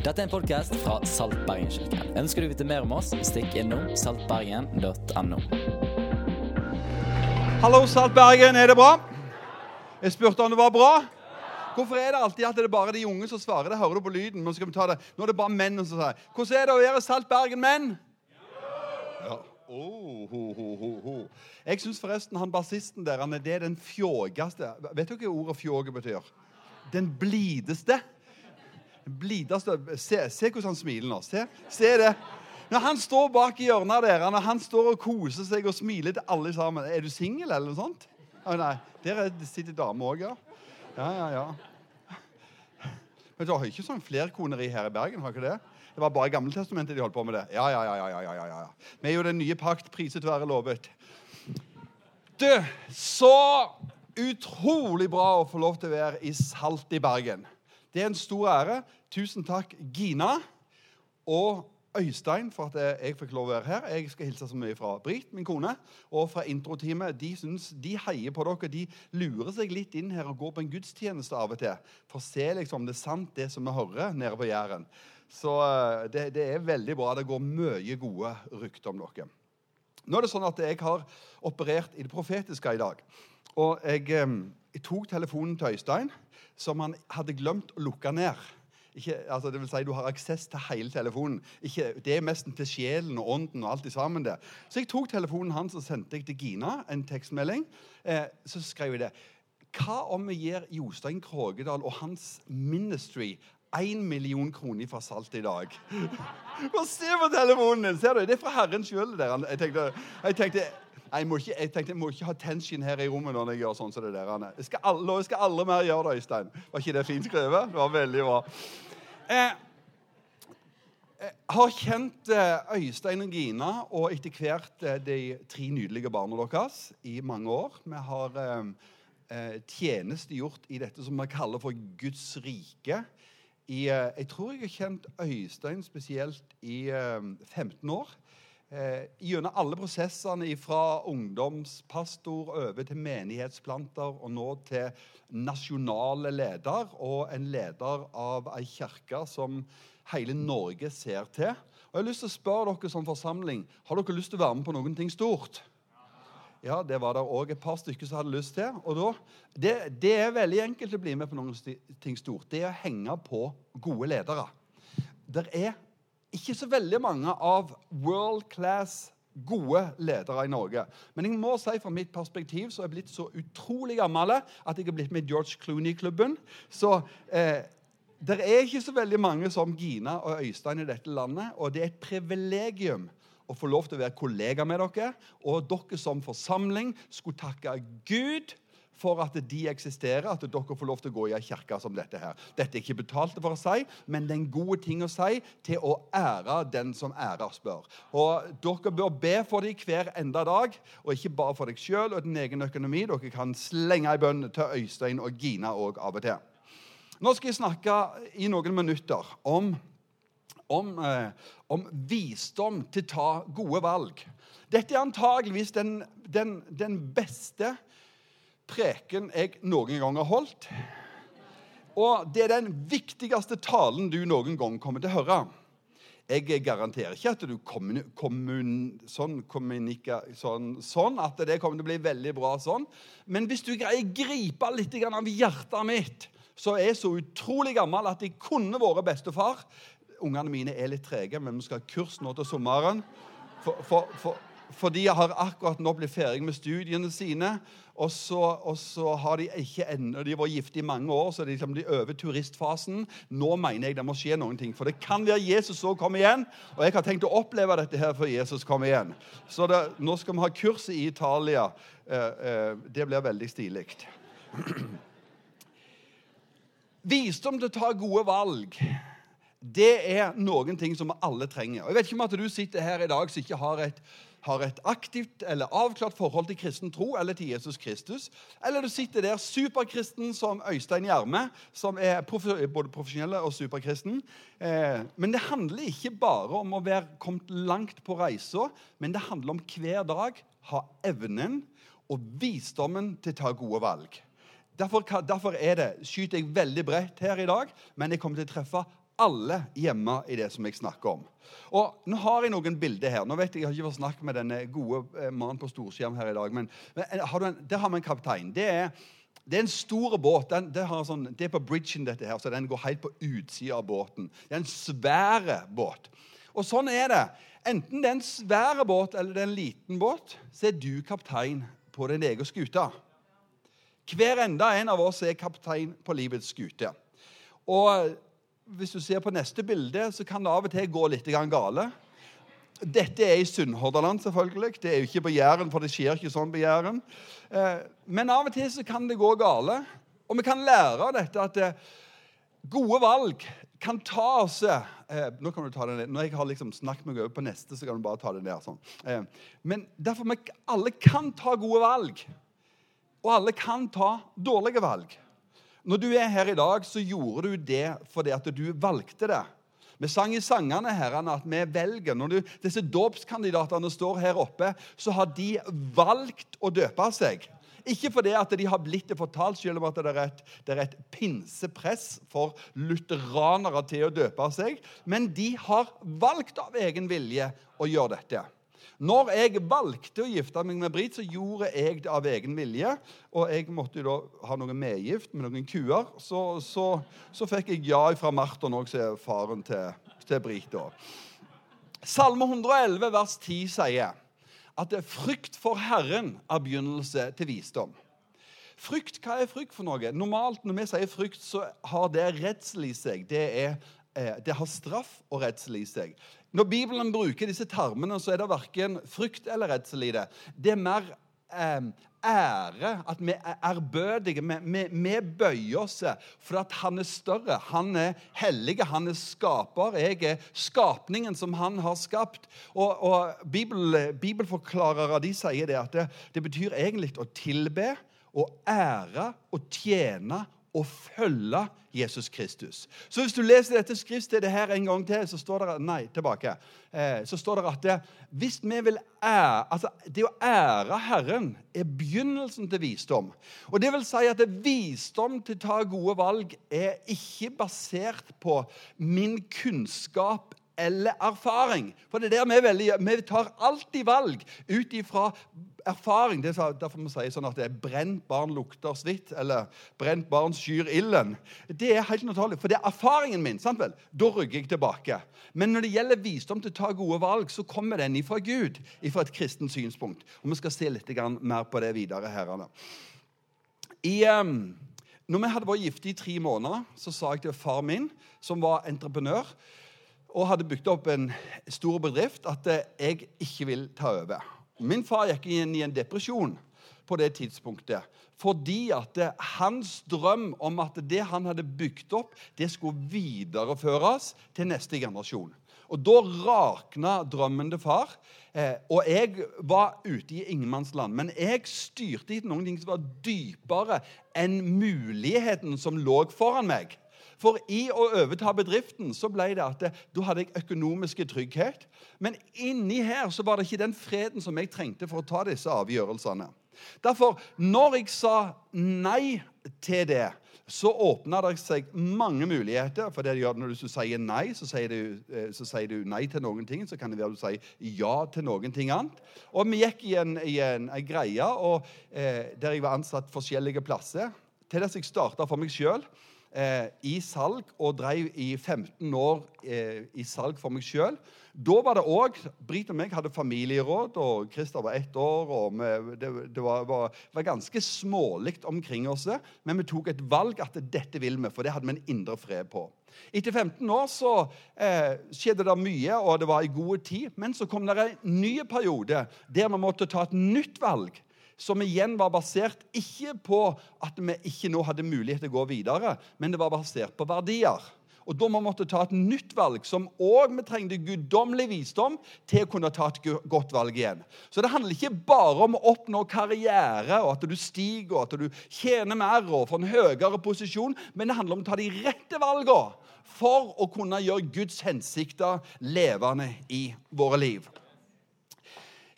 Dette er en podkast fra Saltbergenkirken. Ønsker du å vite mer om oss, stikk innom saltbergen.no. Hallo, Saltbergen. Er det bra? Jeg spurte om det var bra. Hvorfor er det alltid at det er bare de unge som svarer? Det hører du på lyden. men skal vi ta det. Nå er det bare menn som sier Hvordan er det å være Saltbergen-menn? Ja. Oh, ho, ho, ho. Jeg syns forresten han bassisten der han er det den fjågeste Vet du hva ordet fjåge betyr? Den blideste. Blideste. Se, se hvordan han smiler nå. Se, se det. Når han står bak i hjørnet der, når han står og koser seg og smiler til alle sammen Er du singel, eller noe sånt? Å nei, Der er- sitter dame òg, ja. Ja, ja, ja. Men du har ikke sånn flerkoneri her i Bergen? har ikke det? Det var bare i Gammeltestamentet de holdt på med det. Ja, ja, ja, ja, ja, ja. Vi er jo den nye pakt, priset være lovet. Du, så utrolig bra å få lov til å være i Salt i Bergen. Det er en stor ære. Tusen takk, Gina og Øystein, for at jeg fikk lov å være her. Jeg skal hilse så mye fra Brit, min kone, og fra introteamet. De, de heier på dere. De lurer seg litt inn her og går på en gudstjeneste av og til for å se liksom, det er sant, det som vi hører nede på Jæren. Så eh, det, det er veldig bra. Det går mye gode rykter om dere. Nå er det sånn at Jeg har operert i det profetiske i dag. Og jeg, eh, jeg tok telefonen til Øystein, som han hadde glemt å lukke ned. Ikke, altså det vil si, Du har aksess til hele telefonen. Ikke, det er mest til sjelen og ånden. og alt det sammen det. Så jeg tok telefonen hans og sendte jeg til Gina en tekstmelding. Eh, så skrev jeg det. Hva om vi gir Jostein Krogedal og hans ministry én million kroner fra Salt i dag? Bare se på telefonen din! Ser du? Det er fra Herren sjøl. Jeg jeg tenkte jeg, må ikke, jeg tenkte jeg må ikke ha tension her i rommet når jeg gjør sånn som det der. Jeg skal, alle, jeg skal alle mer gjøre det, Øystein. Var ikke det fint skrevet? Det var veldig bra. Eh, jeg har kjent eh, Øystein og Gina og etter hvert eh, de tre nydelige barna deres i mange år. Vi har eh, eh, tjenestegjort i dette som vi kaller for Guds rike. Eh, jeg tror jeg har kjent Øystein spesielt i eh, 15 år. Eh, gjennom alle prosessene fra ungdomspastor over til menighetsplanter og nå til nasjonale leder og en leder av ei kirke som hele Norge ser til. Og jeg har lyst til å spørre dere som forsamling, Har dere lyst til å være med på noen ting stort? Ja, det var det òg et par stykker som hadde lyst til. Og da, det, det er veldig enkelt å bli med på noen ting stort. Det er å henge på gode ledere. Det er ikke så veldig mange av world class gode ledere i Norge. Men jeg må si fra mitt perspektiv så er jeg blitt så utrolig gammel at jeg er blitt med George Clooney-klubben. Så eh, det er ikke så veldig mange som Gina og Øystein i dette landet. Og det er et privilegium å få lov til å være kollega med dere. Og dere som forsamling skulle takke Gud for at de eksisterer, at dere får lov til å gå i ei kirke som dette. her. Dette er ikke betalt for å si, men det er en god ting å si til å ære den som ærer spør. Og Dere bør be for dem hver enda dag, og ikke bare for deg sjøl og din egen økonomi. Dere kan slenge ei bønn til Øystein og Gina òg av og til. Nå skal jeg snakke i noen minutter om om, eh, om visdom til å ta gode valg. Dette er antageligvis den, den, den beste preken jeg noen gang har holdt. Og det er den viktigste talen du noen gang kommer til å høre. Jeg garanterer ikke at du kommun, kommun, sånn, kommunika, sånn, sånn at det kommer til å bli veldig bra sånn. Men hvis du greier å gripe litt av hjertet mitt, så er jeg så utrolig gammel at jeg kunne vært bestefar. Ungene mine er litt trege, men vi skal ha kurs nå til sommeren. For, for, for, for de har akkurat nå blitt ferdig med studiene sine. Og så, og så har de ikke ennå De var gift i mange år, så de, liksom, de over turistfasen. Nå mener jeg det må skje noen ting. For det kan være Jesus òg kommer igjen. Og jeg har tenkt å oppleve dette her før Jesus kommer igjen. Så det, nå skal vi ha kurs i Italia. Eh, eh, det blir veldig stilig. Visdom til å ta gode valg, det er noen ting som vi alle trenger. Og Jeg vet ikke om at du sitter her i dag som ikke har et, har et aktivt eller avklart forhold til kristen tro eller til Jesus Kristus. Eller du sitter der superkristen som Øystein Gjerme, som er både profesjonell og superkristen. Eh, men det handler ikke bare om å være kommet langt på reisa, men det handler om hver dag ha evnen og visdommen til å ta gode valg. Derfor, derfor er det, skyter jeg veldig bredt her i dag, men jeg kommer til å treffe alle hjemme i det som jeg snakker om. Og Nå har jeg noen bilder her. Nå vet Jeg jeg har ikke fått snakket med denne gode eh, mannen på storskjerm her i dag. Men, men har en, der har vi en kaptein. Det er, det er en stor båt. Den, det, sånn, det, er på bridgen, dette her, så den går helt på utsida av båten. Det er en svær båt. Og sånn er det. Enten det er en svær båt eller det er en liten båt, så er du kaptein på din egen skute. Hver enda en av oss er kaptein på livets skute. Og hvis du ser på neste bilde, så kan det av og til gå litt gale. Dette er i Sunnhordland, selvfølgelig. Det er jo ikke på Jæren, for det skjer ikke sånn på Jæren. Eh, men av og til så kan det gå gale. Og vi kan lære av dette at eh, gode valg kan ta oss eh, Nå kan du ta det ned. Når jeg har liksom snakket meg over på neste, så kan du bare ta det ned. sånn. Men derfor vi alle kan ta gode valg. Og alle kan ta dårlige valg. Når du er her i dag, så gjorde du det fordi at du valgte det. Vi sang i sangene herrene, at vi velger. Når du, disse dåpskandidatene står her oppe, så har de valgt å døpe seg. Ikke fordi at de har blitt det fortalt, selv om at det er, et, det er et pinsepress for lutheranere til å døpe seg, men de har valgt av egen vilje å gjøre dette. Når jeg valgte å gifte meg med Brit, så gjorde jeg det av egen vilje. Og jeg måtte jo da ha noe medgift med noen kuer. Så, så, så fikk jeg ja fra Marton òg, som er faren til, til Brit. da. Salme 111 vers 10 sier at det er frykt for Herren er begynnelse til visdom. Frykt, Hva er frykt for noe? Normalt når vi sier frykt, så har det redsel i seg. Det, er, det har straff og redsel i seg. Når Bibelen bruker disse termene, så er det verken frykt eller redsel i det. Det er mer eh, ære, at vi er ærbødige. Vi, vi, vi, bøyer oss for at han er større. Han er hellig, han er skaper. Jeg er skapningen som han har skapt. Og, og Bibel, Bibelforklarere de sier det at det, det betyr egentlig å tilbe, å ære, å tjene å følge Jesus Kristus. Så hvis du leser dette skriftstedet her en gang til, så står det nei, tilbake, eh, så står det at det, hvis vi vil ære, altså det å ære Herren er begynnelsen til visdom. Og det vil si at det visdom til å ta gode valg er ikke basert på min kunnskap eller erfaring. For det er der vi, velger, vi tar alltid valg ut ifra erfaring. Det er derfor vi sier sånn at det er 'brent barn lukter svitt', eller 'brent barn skyr ilden'. Det er helt naturlig, for det er erfaringen min. sant vel? Da rygger jeg tilbake. Men når det gjelder visdom til å ta gode valg, så kommer den ifra Gud, ifra et kristent synspunkt. Og Vi skal se litt mer på det videre. herrene. I... Um, når vi hadde vært gifte i tre måneder, så sa jeg til far min, som var entreprenør, og hadde bygd opp en stor bedrift, at jeg ikke vil ta over. Min far gikk inn i en depresjon på det tidspunktet. Fordi at hans drøm om at det han hadde bygd opp, det skulle videreføres til neste generasjon. Og Da rakna drømmen til far. Eh, og jeg var ute i ingenmannsland. Men jeg styrte etter noen ting som var dypere enn muligheten som lå foran meg. For i å overta bedriften så ble det at da hadde jeg økonomiske trygghet. Men inni her så var det ikke den freden som jeg trengte for å ta disse avgjørelsene. Derfor, når jeg sa nei til det, så åpna det seg mange muligheter. For det gjør det Når du sier nei, så sier, du, eh, så sier, du, nei til noen ting. Så kan det være du sier ja til noen ting annet. Og vi gikk i en, i en, en greie og, eh, der jeg var ansatt forskjellige plasser. Til dess jeg starta for meg sjøl eh, i salg og drev i 15 år eh, i salg for meg sjøl. Da var det òg Brit og meg hadde familieråd, og Christer var ett år. og vi, Det, det var, var, var, ganske smålig omkring oss, men vi tok et valg at dette vil vi, for det hadde vi en indre fred på. Etter 15 år så eh, skjedde det mye, og det var i god tid. Men så kom det en ny periode der vi måtte ta et nytt valg som igjen var basert ikke på at vi ikke nå hadde mulighet til å gå videre, men det var basert på verdier. Og Da må vi måtte ta et nytt valg, som òg vi trengte guddommelig visdom til å kunne ta et godt valg igjen. Så det handler ikke bare om å oppnå karriere, og at du stiger og at du tjener mer og får en høyere posisjon, men det handler om å ta de rette valgene for å kunne gjøre Guds hensikter levende i våre liv.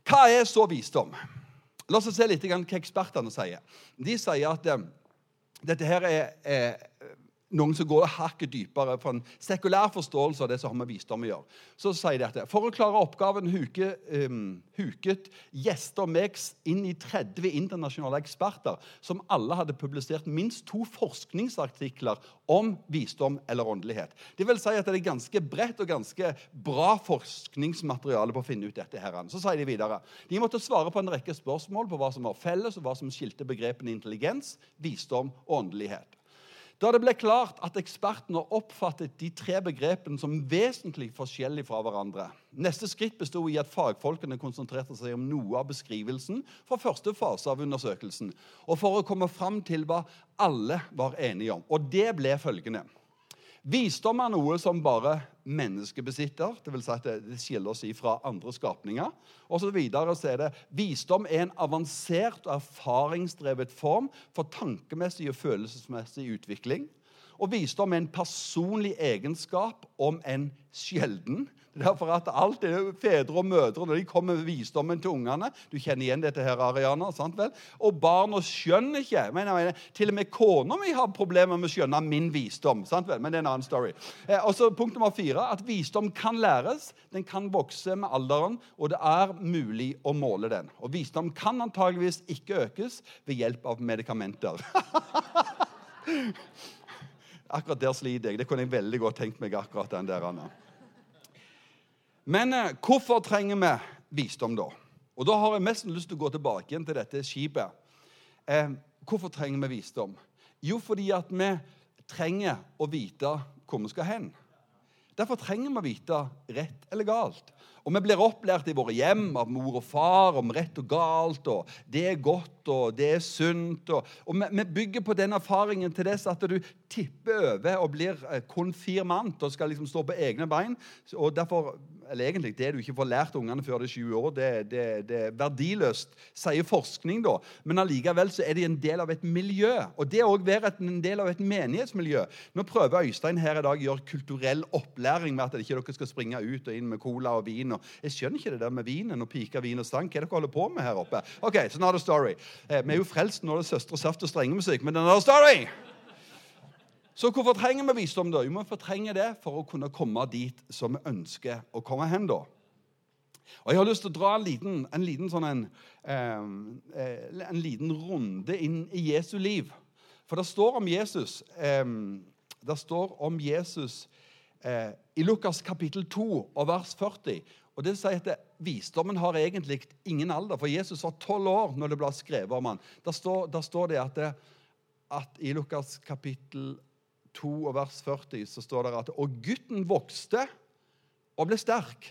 Hva er så visdom? La oss se litt hva ekspertene sier. De sier at eh, dette her er, er noen som går hakket dypere for en sekulær forståelse av det som har med visdom å gjøre. Så sier de at For å klare oppgaven huke, um, huket gjester meg inn i 30 internasjonale eksperter som alle hadde publisert minst to forskningsartikler om visdom eller åndelighet. Det vil si at det er ganske bredt og ganske bra forskningsmateriale på å finne ut dette. her. Så sier de videre de måtte svare på en rekke spørsmål på hva som var felles, og hva som skilte begrepene intelligens, visdom og åndelighet. Da det ble klart at ekspertene oppfattet de tre begrepene som vesentlig forskjellige fra hverandre. Neste skritt besto i at fagfolkene konsentrerte seg om noe av beskrivelsen fra første fase av undersøkelsen, og for å komme fram til hva alle var enige om. Og det ble følgende. Visdom er noe som bare mennesket besitter. Det vil si at det skiller oss fra andre skapninger. Og så videre så er det Visdom er en avansert og erfaringsdrevet form for tankemessig og følelsesmessig utvikling. Og visdom er en personlig egenskap om en sjelden derfor at alt er fedre og mødre når de kommer med visdommen til ungene. Du kjenner igjen dette her, Ariana. sant vel? Og barna skjønner ikke. Men jeg mener, Til og med kona mi har problemer med å skjønne min visdom. sant vel? Men det er en annen story. Eh, og så Punkt nummer fire at visdom kan læres. Den kan vokse med alderen, og det er mulig å måle den. Og visdom kan antageligvis ikke økes ved hjelp av medikamenter. akkurat der sliter jeg. Det kunne jeg veldig godt tenkt meg. akkurat den der, Anna. Men eh, hvorfor trenger vi visdom, da? Og Da har jeg mest lyst til å gå tilbake igjen til dette skipet. Eh, hvorfor trenger vi visdom? Jo, fordi at vi trenger å vite hvor vi skal hen. Derfor trenger vi å vite rett eller galt. Og vi blir opplært i våre hjem av mor og far om rett og galt, og det er godt og det er sunt. Og, og vi, bygger på den erfaringen til dess at du tipper over og blir eh, konfirmant og skal liksom stå på egne bein. Og derfor eller egentlig det du ikke får lært ungene før de er 20 år, det, det, det, er verdiløst, sier forskning. da. Men allikevel så er de en del av et miljø. Og det òg være en del av et menighetsmiljø Nå prøver Øystein her i dag å gjøre kulturell opplæring med at dere ikke skal springe ut og inn med cola og vin. Og jeg skjønner ikke det der med vinen og pika, vin og stang. Hva er det dere holder på med her oppe? Ok, so not a story. Eh, vi er jo frelst når det er søstre saft og strengemusikk, men det er story! Så hvorfor trenger vi visdom? da? Jo, Vi fortrenger det for å kunne komme dit som vi ønsker å komme hen. da. Og Jeg har lyst til å dra en liten, en liten, sånn en, eh, en liten runde inn i Jesu liv. For det står om Jesus, det står om Jesus eh, i Lukas kapittel 2 og vers 40. Og det sier at Visdommen har egentlig ingen alder, for Jesus var tolv år når det ble skrevet om han. Der står, står det at, at i Lukas kapittel 2 og vers 40 så står det at Og gutten vokste og ble sterk,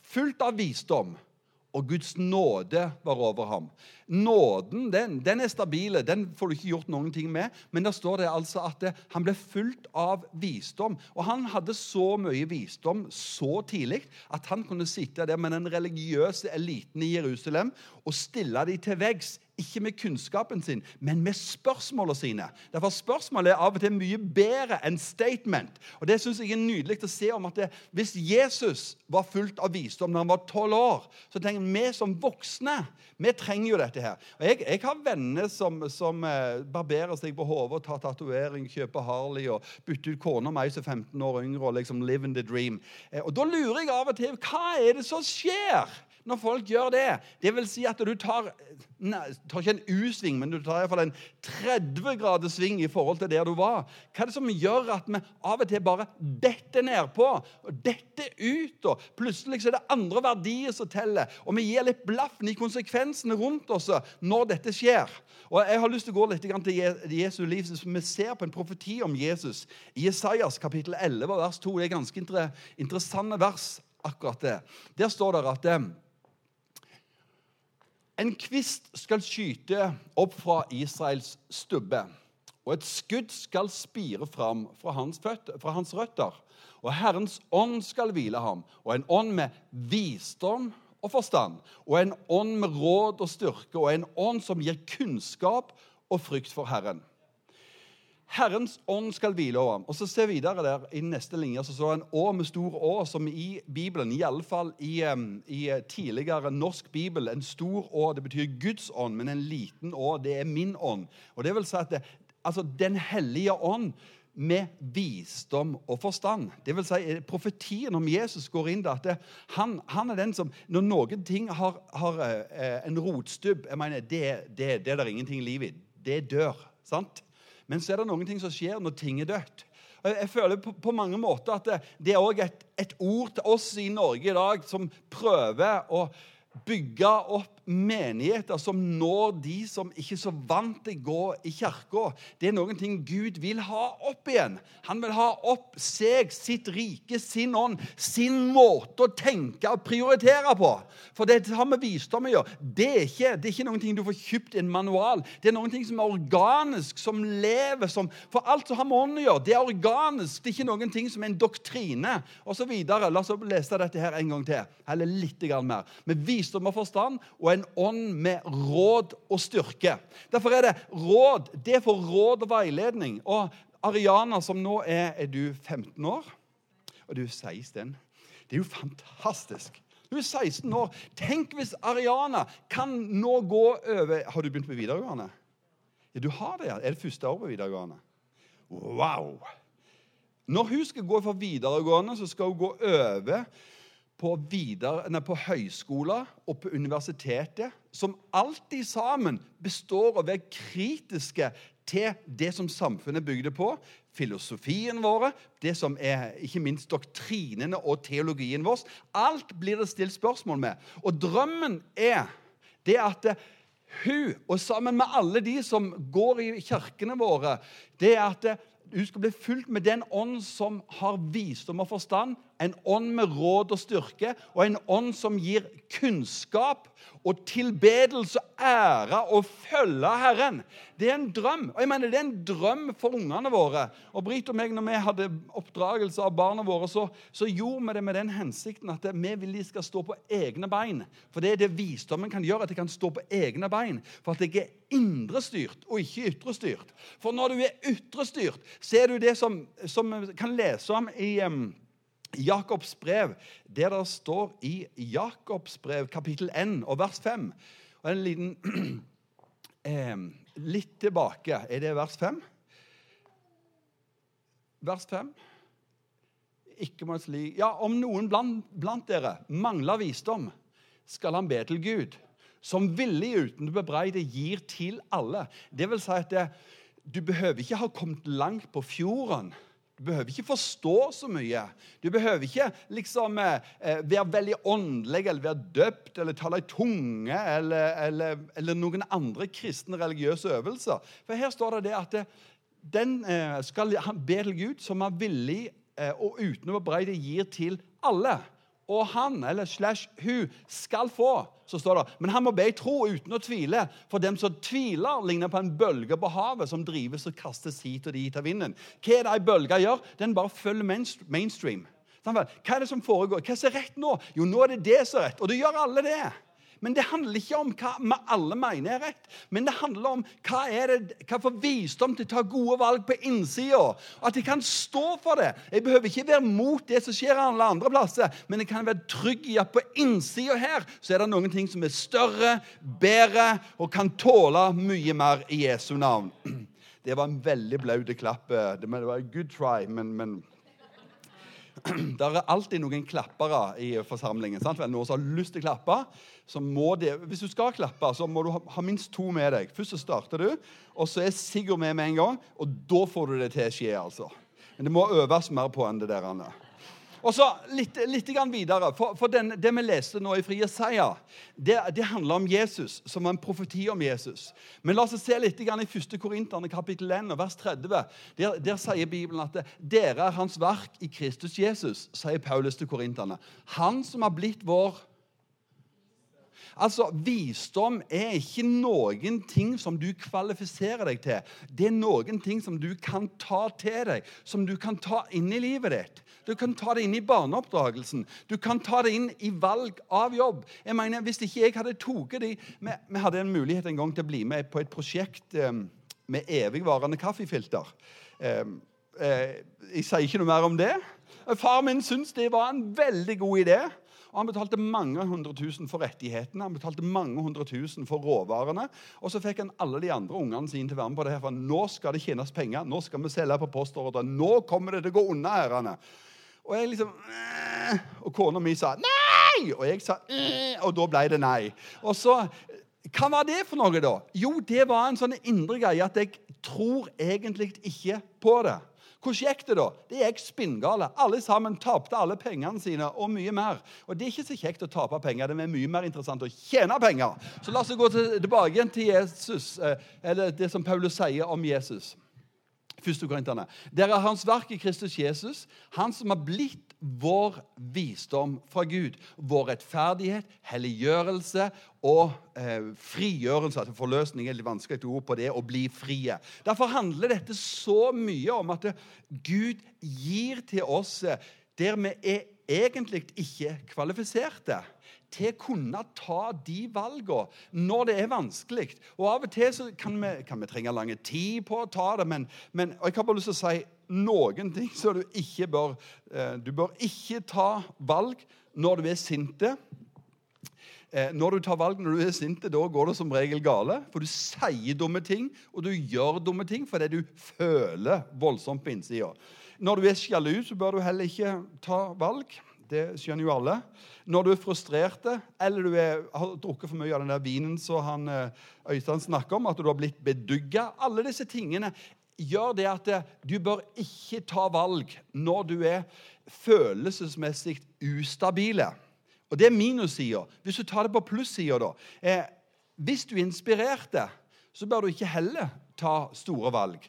fullt av visdom, og Guds nåde var over ham. Nåden den, den er stabile, den får du ikke gjort noen ting med. Men der står det altså at det, han ble fulgt av visdom. Og han hadde så mye visdom så tidlig at han kunne sitte der med den religiøse eliten i Jerusalem og stille dem til veggs ikke med kunnskapen sin, men med spørsmålene sine. Derfor Spørsmålet er av og til mye bedre enn statement. Og Det synes jeg er nydelig å se om at det, Hvis Jesus var fullt av visdom da han var tolv år, så tenker vi som voksne vi trenger jo dette her. Og Jeg, jeg har venner som, som eh, barberer seg på hodet tar tatovering, kjøper Harley og bytter ut kona mi som 15 år yngre og liksom live in the dream. Eh, og Da lurer jeg av og til hva er det som skjer? Når folk gjør det. Det vil si at du tar, nei, tar ikke en U-sving, men du tar i hvert fall en 30 graders sving i forhold til der du var. Hva er det som gjør at vi av og til bare detter nedpå og detter ut? og Plutselig er det andre verdier som teller, og vi gir litt blaffen i konsekvensene rundt oss når dette skjer. Og Jeg har lyst til å gå litt til Jesu liv, så vi ser på en profeti om Jesus i Jesajas kapittel 11, vers 2. Det er ganske interessante vers, akkurat det. Der står det at eh, en kvist skal skyte opp fra Israels stubbe, og et skudd skal spire fram fra hans, føtter, fra hans røtter. Og Herrens ånd skal hvile ham, og en ånd med visdom og forstand, og en ånd med råd og styrke, og en ånd som gir kunnskap og frykt for Herren. Herrens ånd skal hvile over ham. Og så ser vi videre der i neste linje så står det en å med stor å, som i Bibelen, i alle fall i, i tidligere norsk bibel, en stor å, det betyr Guds ånd, men en liten å, det er min ånd. Og det vil si at det, altså, Den hellige ånd med visdom og forstand. Det vil si, eh, Profetien om Jesus går inn der at det, han, han, er den som Når noen ting har, har eh, en rotstubb jeg mener, det, det, det er det ingenting liv i. Det dør. sant? Men så er det noen ting som skjer når ting er dødt. Jeg føler på, på mange måter at det, det er også et, et ord til oss i Norge i dag som prøver å bygge opp menigheter som når de som ikke så vant til å gå i kirka. Det er noen ting Gud vil ha opp igjen. Han vil ha opp seg, sitt rike, sin ånd, sin måte å tenke og prioritere på. For det har med visdom å gjøre. Det er ikke, det er ikke noen ting du får kjøpt i en manual. Det er noen ting som er organisk, som lever. Som, for alt som har med ånd å gjøre, det er organisk. Det er ikke noen ting som er en doktrine osv. La oss lese dette her en gang til, eller litt mer. Med visdom og forstand og en ånd med råd og styrke. Derfor er det råd. Det er for råd og veiledning. Og Ariana, som nå er Er du 15 år? Og du er 16. Det er jo fantastisk. Du er 16 år. Tenk hvis Ariana kan nå gå over Har du begynt på videregående? Ja, du har det. Er det første år på videregående? Wow! Når hun skal gå for videregående, så skal hun gå over på, videre, nei, på høyskoler og på universitetet, som alltid sammen består av å være kritiske til det som samfunnet bygde på, filosofien vår, det som er ikke minst doktrinene og teologien vår. Alt blir det stilt spørsmål med. Og drømmen er det at hun, og sammen med alle de som går i kirkene våre, det er at hun skal bli fulgt med den ånd som har visdom og forstand, en ånd med råd og styrke, og en ånd som gir kunnskap og tilbedelse, og ære og følge Herren. Det er en drøm. Og jeg mener, Det er en drøm for ungene våre. Og Brit og meg, når vi hadde oppdragelse av barna våre, så, så gjorde vi det med den hensikten at vi vil de skal stå på egne bein. For det er det visdommen kan gjøre, at de kan stå på egne bein. For at jeg er indrestyrt og ikke ytrestyrt. For når du er ytrestyrt, så er du det som, som kan lese om i um, Jakobs brev, der det står i Jakobs brev kapittel 1 og vers 5 og En liten eh, Litt tilbake. Er det vers 5? Vers 5. Ikke må slik Ja, om noen blant, blant dere mangler visdom, skal han be til Gud, som villig uten å bebreide gir til alle. Det vil si at det, du behøver ikke ha kommet langt på fjorden du behøver ikke forstå så mye. Du behøver ikke liksom eh, eh, være veldig åndelig eller være døpt eller tale i tunge eller, eller, eller, noen andre kristne religiøse øvelser. For her står det det at det, den eh, skal be til Gud som er villig eh, og uten å bebreide gir til alle og han eller slash hun skal få. så står det. Men han må be i tro uten å tvile. For dem som tviler, ligner på en bølge på havet som drives og kastes hit og dit av vinden. Hva er det ei bølge gjør? Den bare følger mainstream. Hva er det som foregår? Hva som er rett nå? Jo, nå er det det som er rett. Og det gjør alle det. Men det handler ikke om hva vi alle mener er rett. Men det handler om hva, er det, hva for visdom til å ta gode valg på innsida. At jeg kan stå for det. Jeg behøver ikke være mot det som skjer alle andre plasser, men jeg kan være trygg i at på innsida her så er det noen ting som er større, bedre og kan tåle mye mer i Jesu navn. Det var en veldig blaut klapp. Det var en good try, men, men det er alltid noen klappere i forsamlingen. Sant? Noen som har lyst til å klappe. Så må de, hvis du skal klappe, så må du ha, minst to med deg. Først så starter du, og så er Sigurd med med en gang. Og da får du det til å skje. altså. Men det må øves mer på enn det der. Anne. Og så litt, litt videre. For, for den, Det vi leste nå i Frie Seier, det, det, handler om Jesus, som en profeti om Jesus. Men la oss se litt i 1. Korinterne kapittel 1 vers 30. Der, der sier Bibelen at dere er hans verk i Kristus Jesus, sier Paulus til korinterne. Han som har blitt vår Altså, Visdom er ikke noen ting som du kvalifiserer deg til. Det er noen ting som du kan ta til deg, som du kan ta inn i livet ditt. Du kan ta det inn i barneoppdragelsen. Du kan ta det inn i valg av jobb. Jeg mener, Hvis ikke jeg hadde tatt de vi, vi, hadde en mulighet en gang til å bli med på et prosjekt um, med evigvarende kaffefilter. Um, uh, jeg sier ikke noe mer om det. Far min syntes det var en veldig god idé. Og han betalte mange hundre tusen for rettighetene, han betalte mange hundre tusen for råvarene. Og så fikk han alle de andre ungene sine til å være med på det. her, for Nå skal det tjenes penger, nå skal vi selge på postordre, nå kommer det til å gå unna, herrene. Og jeg liksom Og kona mi sa nei! Og jeg sa og da ble det nei. Og så Hva var det for noe, da? Jo, det var en sånn indre greie at jeg tror egentlig ikke på det. Hvordan gikk det, da? Det gikk spinngale. Alle sammen tapte alle pengene sine og mye mer. Og Det er ikke så kjekt å tape penger. Det er mye mer interessant å tjene penger. Så la oss gå tilbake igjen til Jesus, eh, eller det som Paulus sier om Jesus. Første Korinterne. Dere er hans verk i Kristus Jesus, han som har blitt vår visdom fra Gud. Vår rettferdighet, helliggjørelse og eh, frigjørelse. altså Forløsning er litt vanskelig ord på det, å bli frie. Derfor handler dette så mye om at Gud gir til oss eh, der vi er egentlig ikke kvalifiserte til å kunne ta de valgene når det er vanskelig. Og Av og til kan vi, kan vi trenge lang tid på å ta det, men, men jeg har bare lyst til å si noen ting som du ikke bør eh, Du bør ikke ta valg når du er sinte. Eh, når du tar valg når du er sinte, da går det som regel gale. For du sier dumme ting, og du gjør dumme ting fordi du føler voldsomt på innsida. Når du er sjalu, så bør du heller ikke ta valg. Det skjønner jo alle. Når du er frustrert, eller du er, har drukket for mye av den der vinen som han, eh, Øystein snakker om, at du har blitt bedugga Alle disse tingene gjør det at eh, du bør ikke ta valg når du er følelsesmessig ustabile. Og det er minussida. Hvis du tar det på plussida, da eh, Hvis du er inspirert, så bør du ikke heller ta store valg.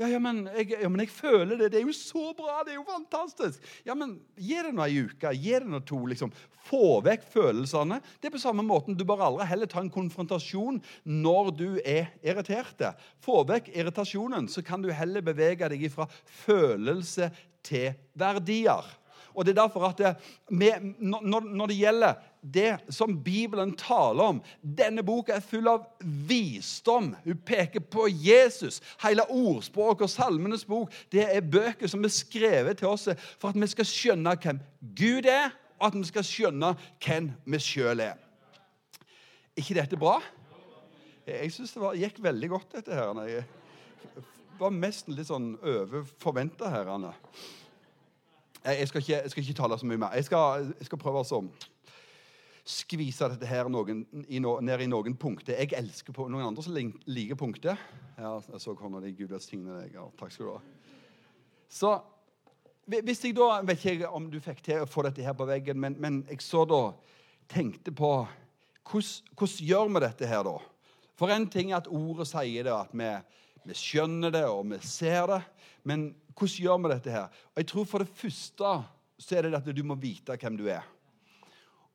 Ja, ja, men jeg, ja, men jeg føler det. Det er jo så bra! Det er jo fantastisk! Ja, men Gi det nå ei uke. Gi det nå to. liksom. Få vekk følelsene. Det er på samme måten. Du bør aldri heller ta en konfrontasjon når du er irritert. Få vekk irritasjonen, så kan du heller bevege deg fra følelse til verdier. Og det er derfor at det, med, når, når, det gjelder det som Bibelen taler om Denne boka er full av visdom. Hun peker på Jesus. Hele ordspråket og Salmenes bok det er bøker som er skrevet til oss for at vi skal skjønne hvem Gud er, og at vi skal skjønne hvem vi sjøl er. Ikke dette bra? Jeg syns det var, gikk veldig godt, dette her. Jeg var mest litt sånn over forventa her. Anne. Jeg skal, ikke, jeg skal ikke, tale så mye mer. Jeg skal, jeg skal prøve å skvise dette her noen, i no, ned i noen punkter. Jeg elsker på noen andre som liker punkter. Ja, jeg så hånda di. Gud velsigne deg. Ja, takk skal du ha. Så hvis jeg da vet ikke om du fikk til å få dette her på veggen, men, men jeg så da tenkte på hvordan, hvordan gjør vi dette her, da? For en ting er at ordet sier det, at vi, vi skjønner det og vi ser det. Men hvordan gjør vi dette her? Og jeg tror For det første så er det at du må vite hvem du er.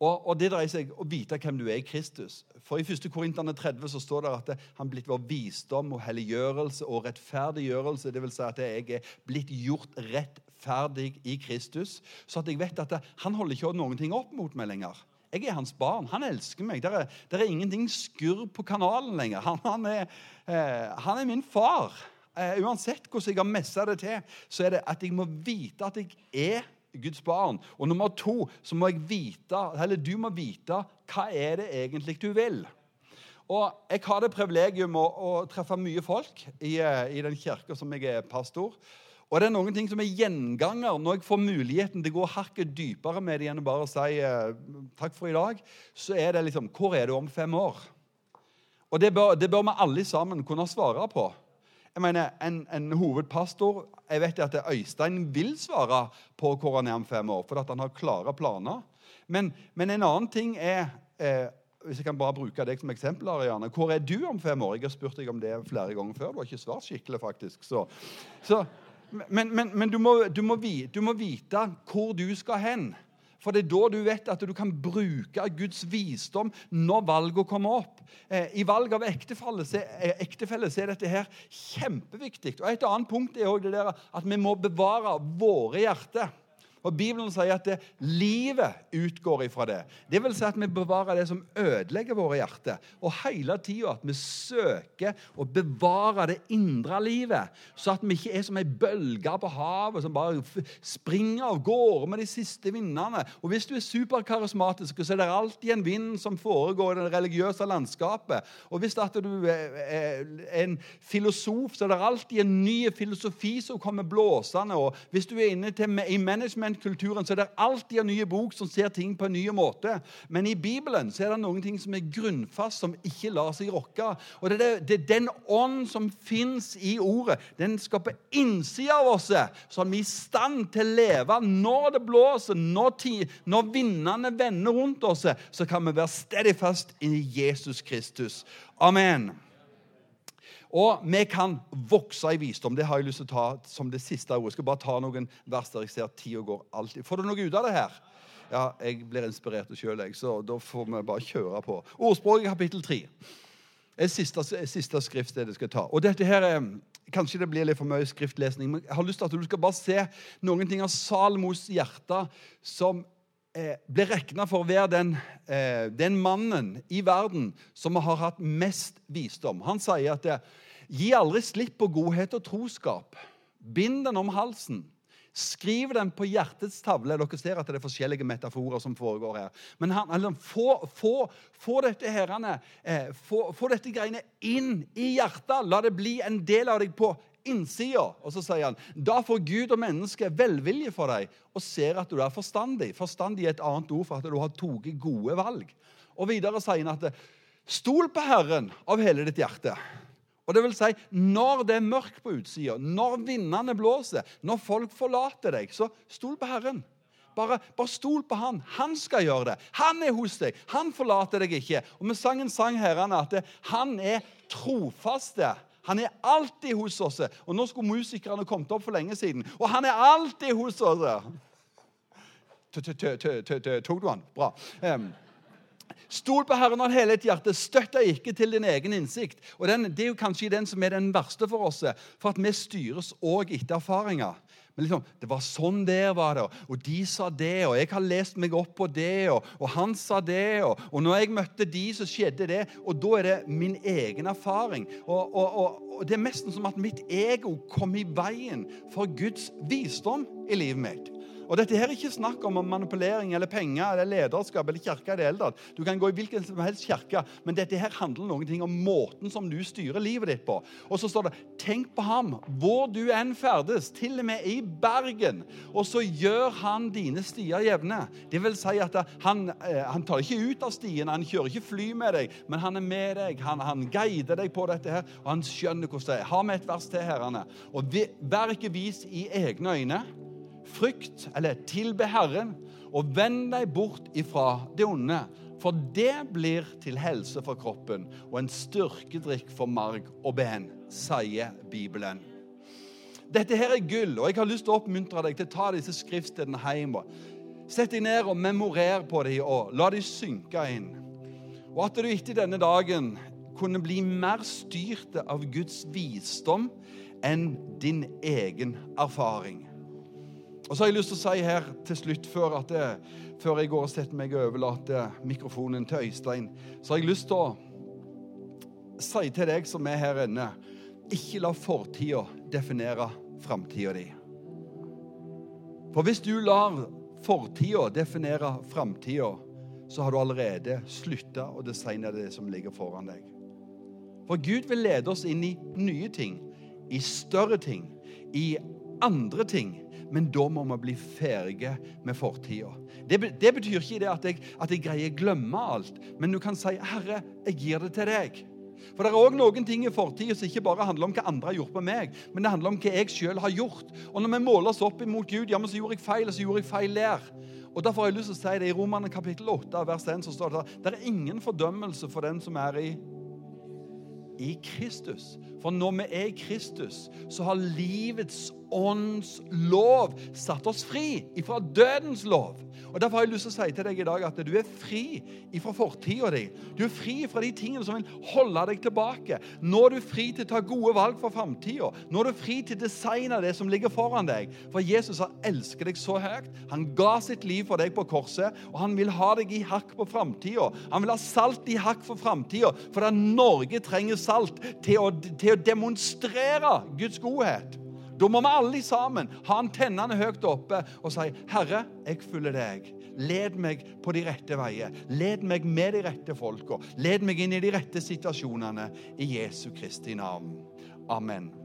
Og, og Det dreier seg å vite hvem du er i Kristus. For I 1. Korinterne 30 så står det at han blitt vår visdom og helliggjørelse og rettferdiggjørelse. Det vil si at jeg er blitt gjort rettferdig i Kristus. Så at jeg vet at han holder ikke noen ting opp mot meg lenger. Jeg er hans barn. Han elsker meg. Det er, er, ingenting skurr på kanalen lenger. Han, han, er, eh, han er min far. Eh, uansett hvordan jeg har messa det til, så er det at jeg må vite at jeg er Guds barn. Og nummer to så må jeg vite, eller du må vite hva er det egentlig du vil. Og Jeg har det privilegium å, å treffe mye folk i, eh, i den kirka som jeg er pastor. Og det er noen ting som er gjenganger når jeg får muligheten til å gå hakket dypere med det enn å bare si eh, takk for i dag. Så er det liksom Hvor er du om fem år? Og det bør, det bør vi alle sammen kunne svare på. Jeg mener, en, en, hovedpastor Jeg vet at Øystein vil svare på hvor han er om fem år, for han har klare planer. Men, men en annen ting er eh, hvis jeg kan bare bruke deg som eksempel, Ariane. Hvor er du om fem år? Jeg har spurt deg om det flere ganger før. Du har ikke svart skikkelig, faktisk. Så, så, men, men, men du, må, du, må du, må, vite hvor du skal hen. For det er da du vet at du kan bruke Guds visdom når valgene kommer opp. Eh, I valg av ektefelle ektefelle er dette her kjempeviktig. Og Et annet punkt er også det der at vi må bevare våre hjerter. Og Bibelen sier at det, livet utgår ifra det. Det vil si at vi bevarer det som ødelegger våre hjerter. Og hele tida at vi søker å bevare det indre livet, så at vi ikke er som ei bølge på havet som bare springer av gårde med de siste vindene. Og hvis du er superkarismatisk, så er det alltid en vind som foregår i det religiøse landskapet. Og hvis at du er en filosof, så er det alltid en ny filosofi som kommer blåsende. og Hvis du er inne til, i managementkulturen, så er det alltid en ny bok som ser ting på en ny måte. Men i Bibelen så er det noen ting som er grunnfast, som ikke lar seg rokke. Og det er, det er den ånd som fins i ordet. Den skal på innsida av oss, så er i stand til å leve når det blåser, når, tid, når vindene vender rundt oss. Så kan vi være stedig fast i Jesus Kristus. Amen. Og vi kan vokse i visdom. Det har jeg lyst til å ta som det siste ordet. Jeg skal bare ta noen vers der jeg ser tida går alltid. Får du noe ut av det her? Ja, jeg blir inspirert sjøl, så da får vi bare kjøre på. Ordspråket kapittel 3. Det siste, siste skriftstedet jeg skal ta. Og dette her er, Kanskje det blir litt for mye skriftlesning, men jeg har lyst til at du skal bare se noen ting av Salmos hjerte som eh, ble regna for å være den, eh, den, mannen i verden som har hatt mest visdom. Han sier at det, Gi aldri slipp på godhet og troskap. Bind den om halsen. Skriv den på hjertets tavle. Dere ser at det er forskjellige metaforer som foregår her. Men han, altså, få, få, få, dette herrene, eh, få, få, dette greiene inn i hjertet. La det bli en del av deg på innsida. Og så sier han da får Gud og mennesket velvilje for deg og ser at du er forstandig. Forstandig er et annet ord for at du har tatt gode valg. Og videre sier han at stol på Herren av hele ditt hjerte. Og det vil si, Når det er mørkt på utsida, når vindene blåser, når folk forlater deg, så stol på Herren. Bare, bare, stol på Han. Han skal gjøre det. Han er hos deg. Han forlater deg ikke. Og Vi sang en sang herrene at han er trofaste. Han er alltid hos oss. Og Nå skulle musikerne kommet opp for lenge siden. Og han er alltid hos oss. Tok du han? Bra. Stol på Herren av hele ditt hjerte. Støtt deg ikke til din egen innsikt. Og den, Det er jo kanskje den som er den verste for oss, for at vi styres òg etter erfaringer. Men liksom, Det var sånn der var det, og de sa det, og jeg har lest meg opp på det, og, og han sa det, og, og når jeg møtte de, så skjedde det. Og da er det min egen erfaring. Og, og, det er nesten som at mitt ego kom i veien for Guds visdom i livet mitt. Og Dette her er ikke snakk om manipulering eller penger eller lederskap eller kirke i det hele tatt. Du kan gå i hvilken som helst kirke, men dette her handler noen ting om måten som du styrer livet ditt på. Og så står det 'Tenk på ham hvor du enn ferdes, til og med i Bergen', og så gjør han dine stier jevne. Det vil si at han, eh, han tar ikke ut av stien, han kjører ikke fly med deg, men han er med deg, han, han guider deg på dette her, og han skjønner hvordan det er. Ha med et vers til, herrene. Og vær ikke vis i egne øyne frykt, eller tilbe Herren, og vend deg bort ifra det onde. For det blir til helse for kroppen og en styrkedrikk for marg og ben, sier Bibelen. Dette her er gull, og jeg har lyst til å oppmuntre deg til å ta disse skriftstedene hjem. Sett deg ned og memorer på dem, og la dem synke inn. Og at du etter denne dagen kunne bli mer styrt av Guds visdom enn din egen erfaring. Og så har jeg lyst til å si her til slutt, før, det, før jeg går og setter meg og overlater mikrofonen til Øystein, så har jeg lyst til å si til deg som er her inne, ikke la fortida definere framtida di. For hvis du lar fortida definere framtida, så har du allerede slutta å designe det som ligger foran deg. For Gud vil lede oss inn i nye ting, i større ting, i andre ting men da må vi bli ferdige med fortida. Det, det, betyr ikke det at jeg, at jeg greier å glemme alt, men du kan si 'Herre, jeg gir det til deg'. For det er òg noen ting i fortida som ikke bare handler om hva andre har gjort på meg, men det handler om hva jeg sjøl har gjort. Og når vi måler oss opp imot Gud, ja, men så gjorde jeg feil, og så gjorde jeg feil der. Og Derfor har jeg lyst til å si det i Romane kapittel 8, vers 1, så står det at det er ingen fordømmelse for den som er i i Kristus. For når vi er i Kristus, så har livets ånds lov satt oss fri ifra dødens lov. Og Derfor har jeg lyst til å si til deg i dag at du er fri ifra fortida di. Du er fri fra de tingene som vil holde deg tilbake. Nå er du fri til å ta gode valg for framtida. Nå er du fri til å designe det som ligger foran deg. For Jesus har elsket deg så høyt. Han ga sitt liv for deg på korset, og han vil ha deg i hakk på framtida. Han vil ha salt i hakk for framtida, for da Norge trenger salt til å, til å demonstrere Guds godhet. Da må vi alle sammen ha antennene høyt oppe og si, 'Herre, jeg følger deg. Led meg på de rette veier. Led meg med de rette folka. Led meg inn i de rette situasjonene. I Jesu Kristi navn. Amen.